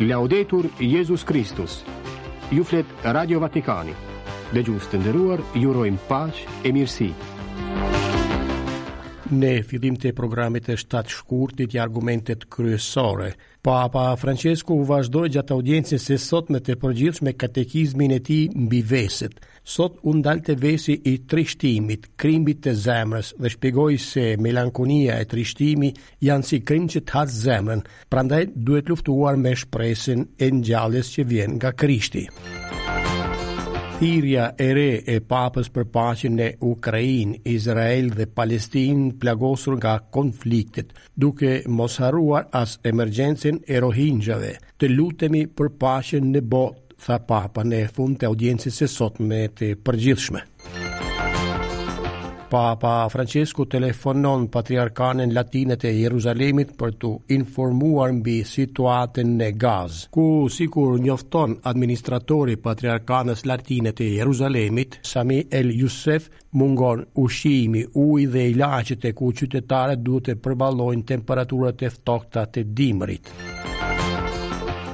Laudetur Jezus Kristus Ju flet Radio Vatikani Dëgjues të nderuar, ju urojmë paqe e mirësi Në fillim të programit të 7 shkurtit ja argumentet kryesore. Papa Françesku vazhdoi gjatë audiencës së sotme të përgjithshme katekizmin e tij mbi veset. Sot u ndal te vesi i trishtimit, krimbit të zemrës dhe shpjegoi se melankolia e trishtimi janë si krimb që të ha zemrën, prandaj duhet luftuar me shpresën e ngjalljes që vjen nga Krishti. Thirrja e re e Papës për paqen në Ukrainë, Izrael dhe Palestinë plagosur nga konfliktet, duke mos harruar as emergjencën e rohinxhave. Të lutemi për paqen në botë, tha Papa në fund të audiencës së sotme të përgjithshme. Papa Françesku telefonon patriarkanën latine të Jeruzalemit për t'u informuar mbi situatën në Gazë, ku sikur njofton administratori i patriarkanës latine të Jeruzalemit, Sami El Youssef, Mungon ushqimi, uji dhe ilaçet e ku qytetarët duhet të përballojnë temperaturat e ftohta të dimrit.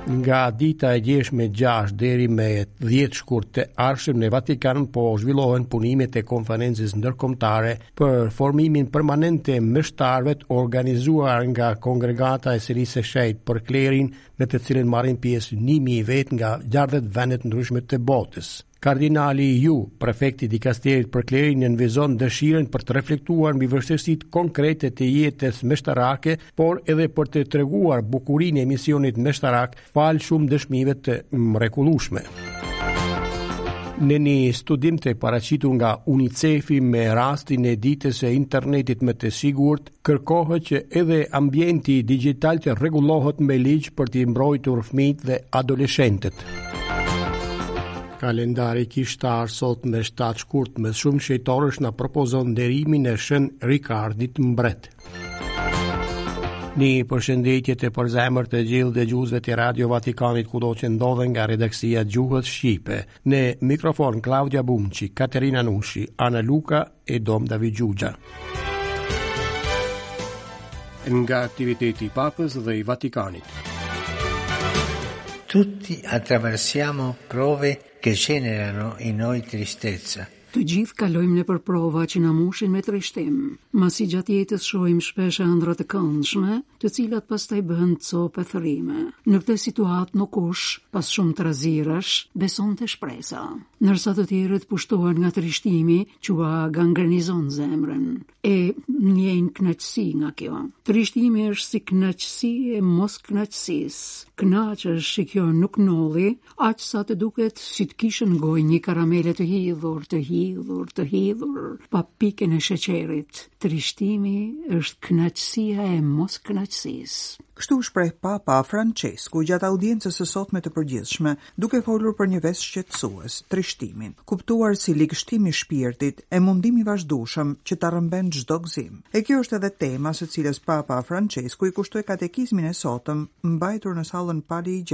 Nga dita e djeshme 6 deri më 10 shkurt të ardhshëm në Vatikan po zhvillohen punimet e konferencës ndërkombëtare për formimin permanent të meshtarëve të organizuar nga Kongregata e Selisë së Shenjtë për Klerin, në të cilat marrin pjesë 1000 vetë nga 60 vende të ndryshme të botës. Kardinali Yu, prefekti i Dikasterit për Klerin nënvizon dëshirën për të reflektuar mbi vështirësitë konkrete të jetës meshtarake, por edhe për të treguar bukurinë e misionit meshtarak falë shumë dëshmive të mrekullueshme. Në një studim të paraqitur nga UNICEF-i me rastin e Ditës së Internetit më të Sigurt, Kërkohet që edhe ambienti digjital të rregullohet me ligj për t'i mbrojtur fëmijët dhe adoleshentët. Kalendari kishtar sot më 7 shkurt mes shumë shenjtorësh na propozon nderimin e Shën Rikardit mbret. Një përshëndetje të përzemërt të gjithë dëgjuesve të Radio Vatikanit kudo që ndodhen nga redaksia e gjuhës shqipe. Në mikrofon Klaudia Bumçi, Katerina Nushi, Ana Luka e Dom David Xhuxha. Nga aktiviteti i Papës dhe i Vatikanit. Tutti attraversiamo prove che generano in noi tristezza. Të gjithë kalojmë nëpër prova që na mbushin me trishtim. Mbasi gjatë jetës shohim shpesh ëndrra të këndshme, të cilat pastaj bëhen copë e thërrime. Në këtë situatë ndokush, pas shumë trazirash, beson te shpresa. Ndërsa të tjerët pushtohen nga trishtimi që ua gangrenizon zemrën, e ndjejnë kënaqësi nga kjo. Trishtimi është si kënaqësi e moskënaqësisë. Kënaqesh që kjo nuk ndodhi, Aq sa të duket si të kishe në gojë një karamele të hidhur, të hidhur, të hidhur, pa pikën e sheqerit. Trishtimi është kënaqësia e moskënaqësisë. Kështu u shpreh Papa Françesku gjatë audiencës së sotme të përgjithshme, duke folur për një ves shqetësues, trishtimin, kuptuar si ligështim i shpirtit e mundim i vazhdueshëm që ta rrëmben çdo gëzim. E kjo është edhe tema së cilës Papa Françesku i kushtoi katekizmin e sotëm, mbajtur në sallën Pali i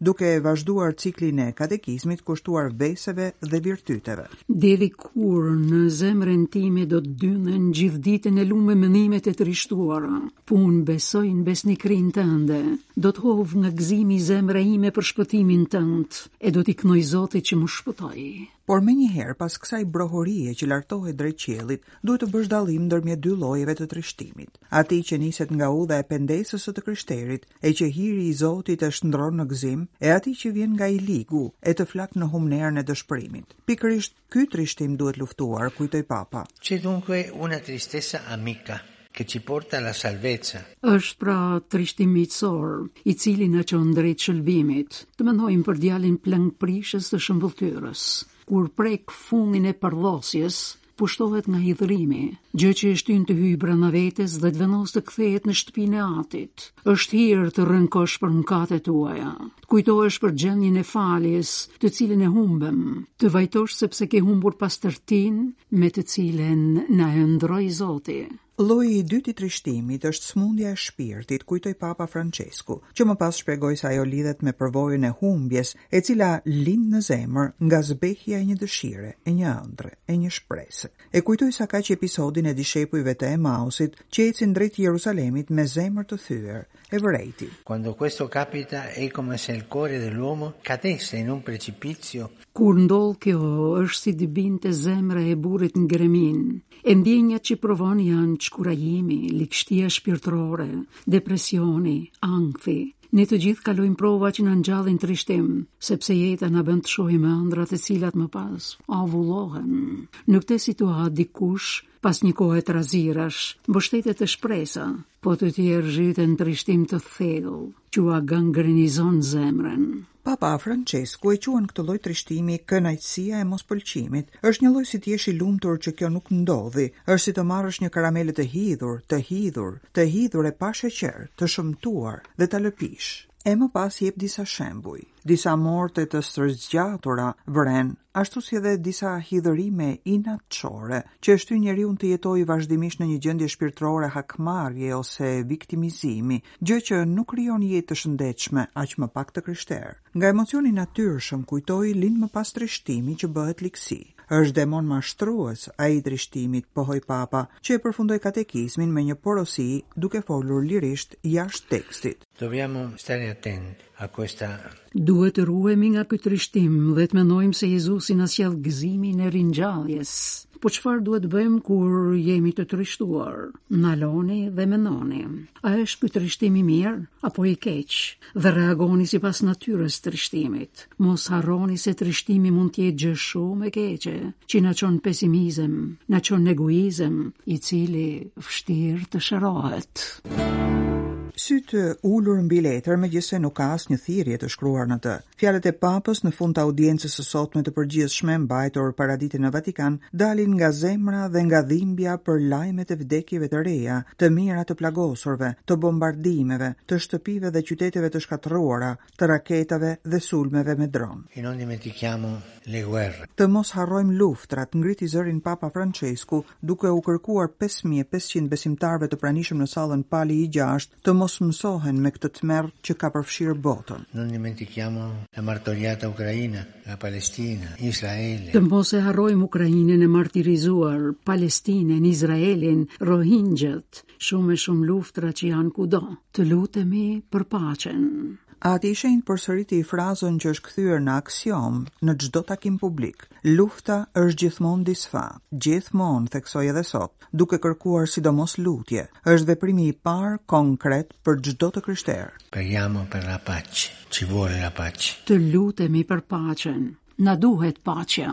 duke vazhduar ciklin e katekizmit kushtuar veseve dhe virtyteve. Deri kur në zemrën time do të dynen gjithë ditën e lume mendimet e trishtuara, po unë besoj në besnikërinë tënde, do të hovë nga gëzimi zemra ime për shpëtimin tënd, e do t'i këndoj Zotit që më shpëtoi. Por menjëherë pas kësaj brohorie që lartohet drejt qiellit, duhet të bësh dallim ndërmjet dy llojeve të trishtimit. Atij që niset nga udha e pendesës së të krishterit, e që hiri i Zotit e shndërron në gëzim, e atij që vjen nga i ligu, e të flak në humnerën e dëshpërimit. Pikërisht ky trishtim duhet luftuar, kujtoi Papa. C'è dunque una tristezza amica che ci porta alla salvezza. Është pra trishtim miqësor, i cili na çon drejt shëlbimit. Të mendojmë për djalin plangprishës të shëmbëlltyrës, kur prek fundin e përdhosjes, pushtohet nga hidhërimi, gjë që e shtyn të hyjë brenda vetes dhe të vendosë të kthehet në shtëpinë e atit. Është hir të rënkosh për mëkatet e tua, të kujtohesh për gjendjen e faljes, të cilën e humbëm, të vajtosh sepse ke humbur pastërtinë me të cilën na ëndërroi Zoti. Lloji i dytë i trishtimit është sëmundje e shpirtit, kujtoi Papa Françesku, që më pas shpjegoi se ajo lidhet me përvojën e humbjes, e cila lind në zemër nga zbehja e një dëshire, e një ëndrre, e një shprese. E kujtoi sakaq episodin e dishepujve të Emausit që ecin drejt Jerusalemit me zemër të thyer, e vërejti. Quando questo capita è come se il cuore dell'uomo cadesse in un precipizio. Kur ndodh kjo, është si të binte zemra e burrit në greminë. E ndjenjat që provon janë çkurajimi, ligështia shpirtërore, depresioni, ankthi. Ne të gjithë kalojmë prova që na ngjallin trishtim, sepse jeta na bën të shohim ëndrra të cilat më pas avullohen. Në këtë situatë dikush, pas një kohe trazirash, mbështetet te shpresa, Po të tjerë zhyten trishtim të thellë, që ua gangrenizon zemrën. Papa Francesku e quan këtë lloj trishtimi kënaqësia e mospëlqimit. Është një lloj si të jesh i lumtur që kjo nuk ndodhi. Është si të marrësh një karamele të hidhur, të hidhur, të hidhur e pa sheqer, të shëmtuar dhe ta lëpish. E më pas jep disa shembuj. Disa morte të stërzgjatura, vëren, ashtu si edhe disa hidhërime inatçore, që e shtyn njeriun të jetojë vazhdimisht në një gjendje shpirtërore hakmarrje ose viktimizimi, gjë që nuk krijon jetë të shëndetshme, aq më pak të krishterë. Nga emocioni i natyrshëm, kujtoi, lind më pas trishtimi që bëhet ligësi. Është demon mashtrues ai i trishtimit, pohoi Papa, që e përfundoi katekizmin me një porosi duke folur lirisht jashtë tekstit. Dobbiamo stare attenti a questa. Duhet të ruhemi nga ky trishtim dhe të mendojmë se Jezusi na sjell gëzimin e ringjalljes. Po çfarë duhet të bëjmë kur jemi të trishtuar? Ndaloni dhe mendoni. A është ky trishtim i mirë apo i keq? Dhe reagoni sipas natyrës së trishtimit. Mos harroni se trishtimi mund të jetë gjë shumë e keqe, që na çon pesimizëm, na çon egoizëm, i cili vështirë të shërohet. Sytë ulur mbi letër, megjithëse nuk ka asnjë thirrje të shkruar në të. Fjalët e Papës në fund të audiencës së sotme të përgjithshme mbajtur paradite në Vatikan dalin nga zemra dhe nga dhimbja për lajmet e vdekjeve të reja, të mijëra të plagosurve, të bombardimeve, të shtëpive dhe qyteteve të shkatërruara, të raketave dhe sulmeve me dronë. E non dimentichiamo le guerre. Të mos harrojmë luftrat, ngriti zërin Papa Françesku, duke u kërkuar pesë mijë e pesëqind besimtarëve të pranishëm në sallën Pali i gjashtë të mos mësohen me këtë tmerr që ka përfshirë botën. Non dimentichiamo la martoriata Ucraina, la Palestina, Israele. Të mos e harrojmë Ukrainën e martirizuar, Palestinën, Izraelin, Rohingjat. Shumë e shumë luftra që janë kudo. Të lutemi për paqen. Ati i shenjtë përsëriti frazën që është kthyer në aksiomë në çdo takim publik. Lufta është gjithmonë disfatë, gjithmonë, theksoi edhe sot, duke kërkuar sidomos lutje. Është veprimi i parë konkret për çdo të krishterë. Preghiamo per la pace. Ci vuole la pace. Të lutemi për paqen. Na duhet paqja.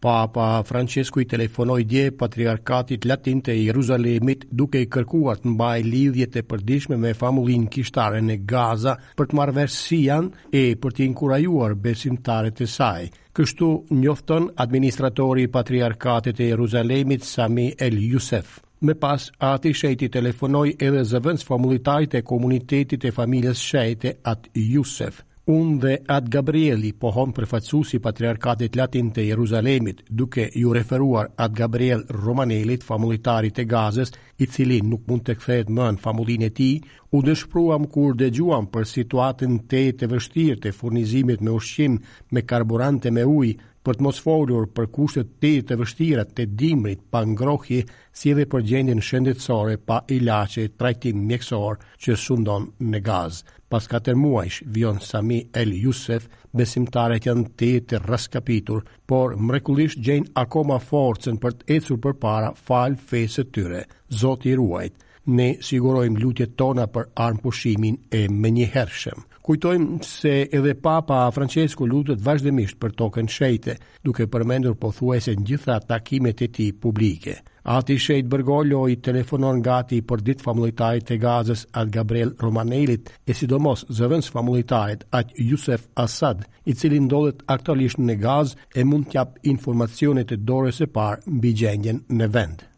Papa Francesku i telefonoi dje patriarkatit latin të Jeruzalemit duke i kërkuar të mbajë lidhjet e përditshme me famullinë kishtare në Gaza për të marrë vesh si janë e për t'i inkurajuar besimtarët e saj. Kështu njofton administratori i patriarkatit të Jeruzalemit Sami El Youssef. Më pas, Ati i Shenjtë i telefonoi edhe zëvendësfamullitarit të komunitetit të Familjes së Shenjtë At Jusef. Unë dhe At Gabrieli pohon përfaqësuesi i Patriarkatit Latin të Jeruzalemit, duke iu referuar At Gabriel Romanelit, famullitarit të Gazës, i cili nuk mund të kthehet më në famullinë e tij, u dëshpëruam kur dëgjuam për situatën tejet të vështirë të furnizimit me ushqim, me karburant e me ujë, Për të mos folur për kushtet tejet të vështira të dimrit pa ngrohje, si edhe për gjendjen shëndetësore pa ilaçe e trajtim mjekësor që sundon në Gazë. Pas katër muajsh, vijon Sami El Yusef, besimtarët janë tejet të rraskapitur, por mrekullisht gjejnë akoma forcën për të ecur përpara falë fesë së tyre. Zoti i ruajtë. Ne sigurojmë lutjet tona për armëpushimin e menjëhershëm. Kujtojmë se edhe Papa Françesku lutet vazhdimisht për Tokën e Shenjtë, duke e përmendur pothuajse në të gjitha takimet e tij publike. Ati i Shenjtë Bergolio i telefonon gati përditë famullitarit të Gazës atë Gabriel Romanelit e sidomos zëvendësfamullitarit atë Jusef Asad, i cili ndodhet aktualisht në Gazë e mund të japë informacione të dorës së parë mbi gjendjen në vend.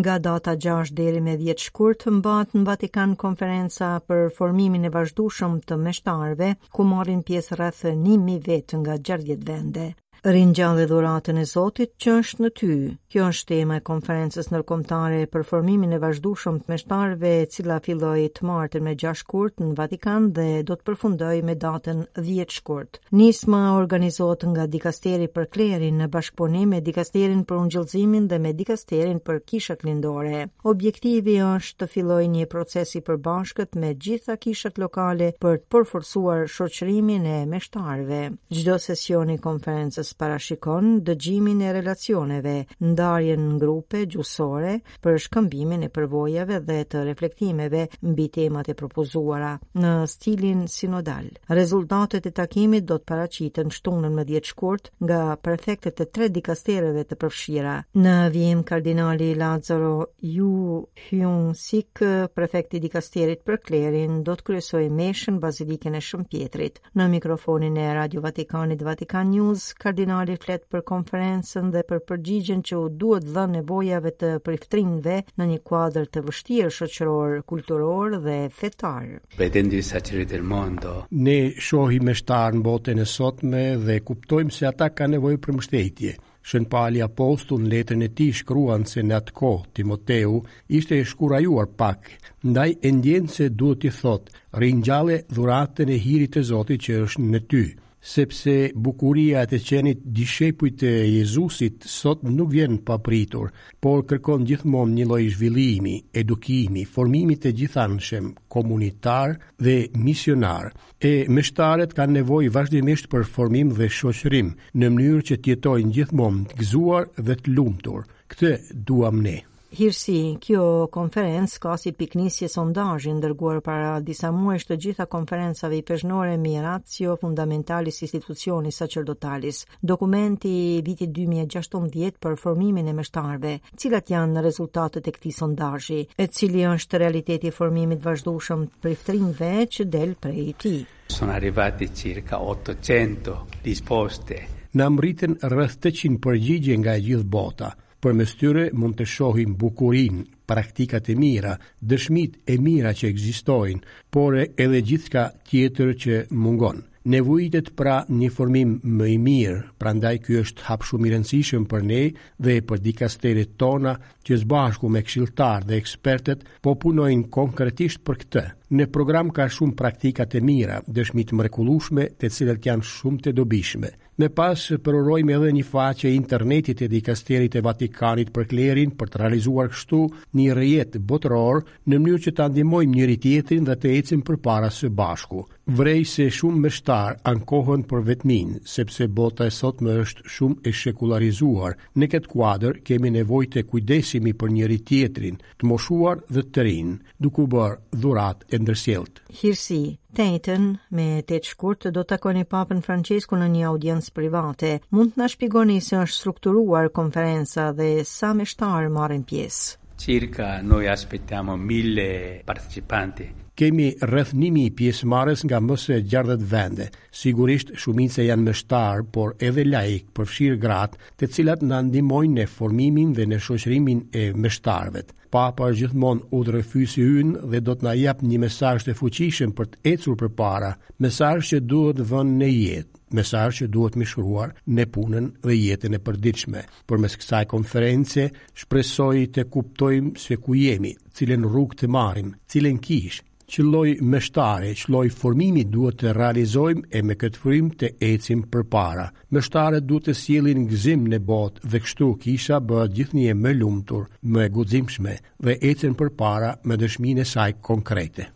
Nga data gjashtë deri më dhjetë shkurt mbahet në Vatikan konferenca për formimin e vazhdueshëm të meshtarëve, ku marrin pjesë rreth 1000 vetë nga 60 vende. Ringjalle dhuratën e Zotit që është në ty. Kjo është tema e konferencës ndërkombëtare për formimin e vazhdueshëm të meshtarëve, e cila filloi të martën më 6 shkurt në Vatikan dhe do të përfundojë më datën 10 shkurt. Nisma organizohet nga Dikasteri për Klerin në bashkëpunim me Dikasterin për Ungjëllëzimin dhe me Dikasterin për Kishat Lindore. Objektivi është të fillojë një proces i përbashkët me të gjitha kishat lokale për të përforcuar shoqërimin e meshtarëve. Çdo sesion i konferencës parashikon dëgjimin e relacioneve, ndarjen në grupe gjuhësore për shkëmbimin e përvojave dhe të reflektimeve mbi temat e propozuara në stilin sinodal. Rezultatet e takimit do të paraqiten të shtunën më 10 shkurt nga prefektët e tre dikastereve të përfshira. Në vijim kardinali Lazaro You Heung-sik, prefekt i dikasterit për klerin, do të kryesojë meshën në bazilikën e Shën Pjetrit. Në mikrofonin e Radio Vatikanit Vatican News, kardinali flet për konferencën dhe për përgjigjen që u duhet dhënë nevojave të priftërinjve në një kuadër të vështirë shoqëror, kulturor dhe fetar. Pretendi sa qëri del mondo. Ne shohim meshtarë në botën e sotme dhe kuptojmë se ata kanë nevojë për mbështetje. Shën Pali apostull në letrën e tij shkruan se në atë kohë Timoteu ishte i shkurajuar pak, ndaj e ndien se duhet t'i thotë, ringjalle dhuratën e hirit të Zotit që është në ty. Sepse bukuria e të qenit dishepujt të Jezusit sot nuk vjen papritur, por kërkon gjithmonë një lloj zhvillimi, edukimi, formimi të gjithanshëm, komunitar dhe misionar. E meshtarët kanë nevojë vazhdimisht për formim dhe shoqërim, në mënyrë që të jetojnë gjithmonë të gëzuar dhe të lumtur. Këtë duam ne. Hirësi, kjo konferencë ka si pikënisje sondazhin dërguar para disa muajsh të gjitha konferencave ipeshkvnore mbi Ratio fundamentalis institutionis sacerdotalis, dokumenti i vitit dy mijë e gjashtëmbëdhjetë për formimin e meshtarëve. Cilat janë rezultatet e këtij sondazhi? E cili është realiteti i formimit të vazhdueshëm të priftërinjve që del prej tij? Sono arrivati circa 800 risposte. Na mbërritën rreth tetëqind përgjigje nga e gjithë bota. Përmes tyre mund të shohim bukurinë, praktikat e mira, dëshmitë e mira që ekzistojnë, por edhe gjithçka tjetër që mungon. Nevojitet pra një formim më i mirë, prandaj ky është hap shumë i rëndësishëm për ne dhe për dikasteret tona që së bashku me këshilltarët dhe ekspertët po punojnë konkretisht për këtë. Në program ka shumë praktikat e mira, dëshmi të mrekullueshme, të cilat janë shumë të dobishme. Më pas përurojmë edhe një faqe internetit e dikasterit të Vatikanit për klerin për të realizuar kështu një rrjet botëror në mënyrë që ta ndihmojmë njëri tjetrin dhe të ecim përpara së bashku. Vrej se shumë meshtarë ankohen për vetminë, sepse bota e sotme është shumë e shekullarizuar. Në këtë kuadër kemi nevojë të kujdesemi për njëri tjetrin, të moshuar dhe të rinj. duke u bërë dhuratë e ndërsjelltë. Hirësi, të enjten, më 8 shkurt do të takoni Papën Françesku në një audiencë private. Mund të na shpjegoni si është strukturuar konferenca dhe sa meshtarë marrin pjesë? Circa noi aspettiamo 1000 partecipanti. Kemi rreth 1000 pjesëmarrës nga më se 60 vende. Sigurisht shumica janë meshtarë, por edhe laikë, përfshirë gratë, të cilat na ndihmojnë në formimin dhe në shoqërimin e meshtarëvet. Papa është gjithmonë udhërrëfyesi ynë dhe do të na japë një mesazh të fuqishëm për të ecur përpara, mesazh që duhet vënë në jetë, mesazh që duhet mishruar në punën dhe jetën e përditshme. Përmes kësaj konference shpresoj të kuptojmë se ku jemi, cilën rrugë të marrim, cilën kishë, Ç'lloj meshtarësh, ç'lloj formimi duhet të realizojmë e me këtë frymë të ecim përpara. Meshtarët duhet të sjellin gëzim në botë dhe kështu kisha bëhet gjithnjë e më e lumtur, më e guximshme dhe ecën përpara me dëshminë e saj konkrete.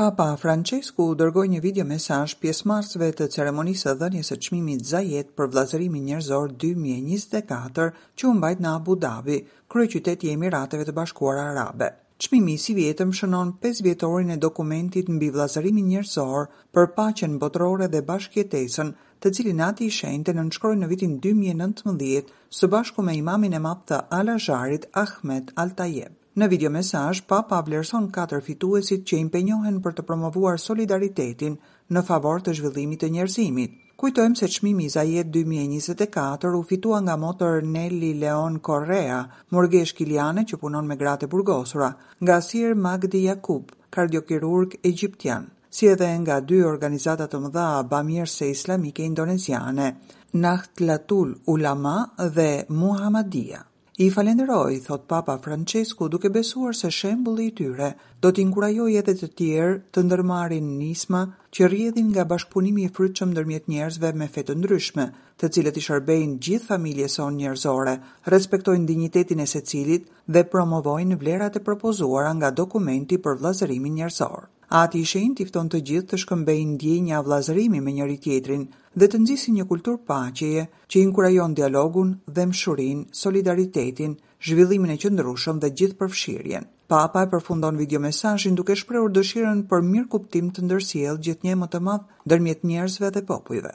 Papa Françesku u dërgoi një video mesazh pjesëmarrësve të ceremonisë së dhënies së çmimit Zayed për Vëllazërimin Njerëzor dy mijë e njëzet e katër që u mbajt në Abu Dhabi, kryeqytet i Emirateve të Bashkuara Arabe. Çmimi i sivjetëm shënon pesëvjetorin e dokumentit mbi vëllazërimin njerëzor për paqen botërore dhe bashkëjetesën, të cilin Ati i Shenjtë e nënshkroi në vitin dy mijë e nëntëmbëdhjetë së bashku me Imamin e Madh të Al-Azharit, Ahmed Al-Tayeb. Në video-mesazh, Papa vlerëson katër fituesit që impenjohen për të promovuar solidaritetin, në favor të zhvillimit të njerëzimit. Kujtojmë se çmimi Zayed dy mijë e njëzet e katër u fitua nga motër Nelly Leon Correa, murgesh kiliane që punon me gratë e burgosura, nga Sir Magdi Yacoub, kardiokirurg egjiptian, si edhe nga dy organizata të mëdha bamirëse islamike indoneziane, Nahdlatul Ulama dhe Muhammadiyah. I falënderoj, thotë Papa Françesku, duke besuar se shembulli i tyre do të inkurajojë edhe të tjerë të ndërmarrin nisma që rrjedhin nga bashkëpunimi i frytshëm ndërmjet njerëzve me fe të ndryshme, të cilat i shërbejnë gjithë familjes sonë njerëzore, respektojnë dinjitetin e secilit dhe promovojnë vlerat e propozuara nga dokumenti për vëllazërimin njerëzor. Ati i Shenjtë i fton të gjithë të shkëmbejnë ndjenja vëllazërimi me njëri-tjetrin dhe të nxisin një kulturë paqeje që inkurajon dialogun, dhembshurinë, solidaritetin, zhvillimin e qëndrueshëm dhe gjithëpërfshirjen. Papa e përfundon videomesazhin duke shprehur dëshirën për mirëkuptim të ndërsjellë gjithnjë e më të madh ndërmjet njerëzve dhe popujve.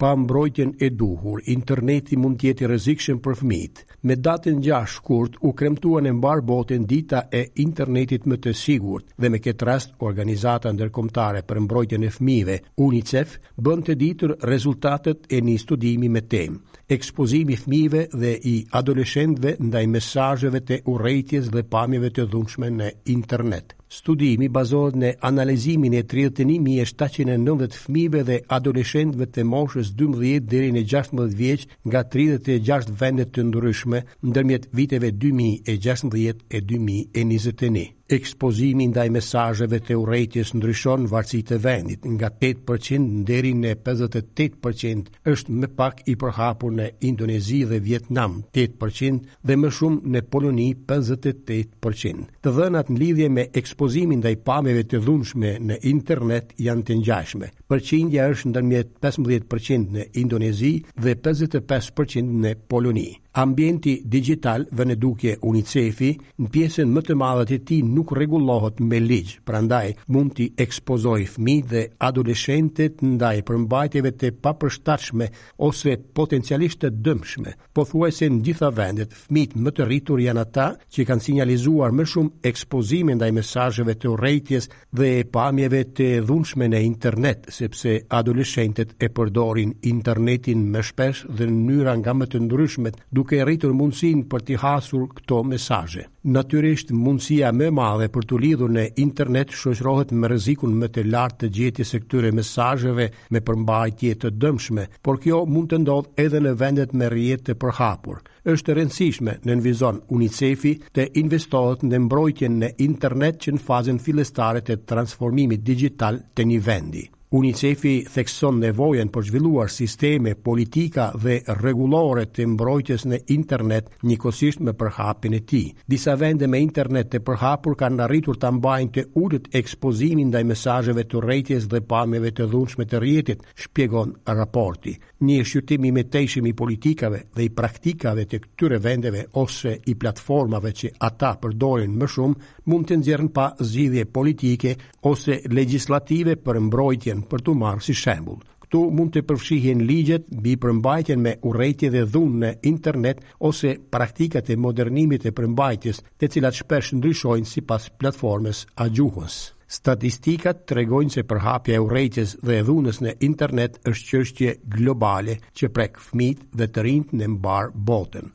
Pa mbrojtjen e duhur, interneti mund të jetë i rrezikshëm për fëmijët. Me datën gjashtë shkurt u kremtua në mbarë botën Dita e Internetit më të Sigurt dhe me këtë rast Organizata Ndërkombëtare për Mbrojtjen e Fëmijëve, UNICEF, bën të ditur rezultatet e një studimi me temë, Ekspozimi i fëmijëve dhe i adoleshentëve ndaj mesazheve të urrejtjes dhe pamjeve të dhunshme në Internet. Studimi bazohet në analizimin e tridhjetë e një mijë e shtatëqind e nëntëdhjetë fëmijëve dhe adoleshentëve të moshës dymbëdhjetë deri në gjashtëmbëdhjetë vjeç nga tridhjetë e gjashtë vende të ndryshme ndërmjet viteve dy mijë e gjashtëmbëdhjetë e dy mijë e njëzet e një. Ekspozimi ndaj mesazheve të urrejtjes ndryshon varësi të vendit, nga tetë për qind deri në pesëdhjetë e tetë për qind, është më pak i përhapur në Indonezi dhe Vietnam, tetë për qind, dhe më shumë në Poloni, pesëdhjetë e tetë për qind. Të dhënat në lidhje me ekspozimin ndaj pamjeve të dhunshme në internet janë të ngjashme. Përqindja është ndërmjet pesëmbëdhjetë për qind në Indonezi dhe pesëdhjetë e pesë për qind në Poloni. Ambienti digjital, vë në dukje UNICEF-i, në pjesën më të madhe të tij nuk rregullohet me ligj, prandaj mund t'i ekspozojë fëmijët dhe adoleshentët ndaj përmbajtjeve të papërshtatshme ose potencialisht të dëmshme. Pothuajse në gjitha vendet, fëmijët më të rritur janë ata që kanë sinjalizuar më shumë ekspozime ndaj mesazheve të urrejtjes dhe pamjeve të dhunshme në internet, sepse adoleshentët e përdorin internetin më shpesh dhe në mënyra nga më të ndryshmet, duke rritur mundësinë për t'i hasur këto mesazhe. Natyrisht, mundësia më e madhe për t'u lidhur në internet shoqërohet me rrezikun më të lartë të gjetjes së këtyre mesazheve me përmbajtje të dëmshme, por kjo mund të ndodhë edhe në vendet me rrjet të përhapur. Është e rëndësishme, nënvizon UNICEF-i, të investohet në mbrojtjen në internet që në fazën fillestare të transformimit digjital të një vendi. UNICEF-i thekson nevojën për të zhvilluar sisteme, politika dhe rregullore të mbrojtjes në internet njëkohësisht me përhapjen e tij. Disa vende me internet të përhapur kanë arritur ta mbajnë të ulët ekspozimin ndaj mesazheve të urrejtjes dhe pamjeve të dhunshme të rrjetit, shpjegon raporti. Një shqyrtim i mëtejshëm i politikave dhe i praktikave të këtyre vendeve ose i platformave që ata përdorin më shumë mund të nxjerrë në pah zgjidhje politike ose legjislative për mbrojtjen, për t'u marrë si shembull. Këtu mund të përfshihen ligjet mbi përmbajtjen me urrejtje dhe dhunë në internet ose praktikat e moderimit të përmbajtjes, të cilat shpesh ndryshojnë sipas platformës a gjuhës. Statistikat tregojnë se përhapja e urrejtjes dhe e dhunës në internet është çështje globale që prek fëmijët dhe të rinjtë në mbarë botën.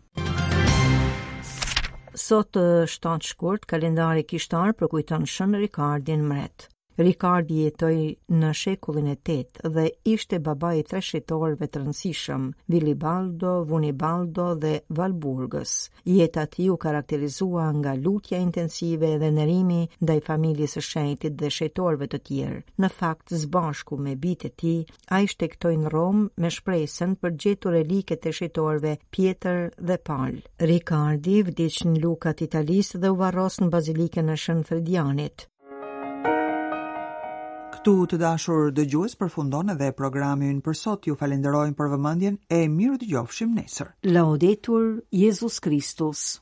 Sot 7 shkurt, kalendari kishtar përkujton Shën Rikardin Mbret. Rikardi jetoi në shekullin e 8 dhe ishte babai i tre shenjtorëve të rëndësishëm, Vilibaldo, Vunibaldo dhe Valburgës. Jeta e tij u karakterizua nga lutja intensive dhe nderimi ndaj familjes së shenjtë dhe shenjtorëve të tjerë. Në fakt, së bashku me bijtë e tij, ai shtegtoi në Romë me shpresën për të gjetur reliket e shenjtorëve Pjetër dhe Pal. Rikardi vdiq në Luka të Italisë dhe u varros në bazilikën e Shën Fredianit. Këtu të dashur dëgjues përfundon edhe programi ynë për sot. Ju falenderojmë për vëmendjen e mirudëgjofshim nesër. Laudetur Jezus Kristus.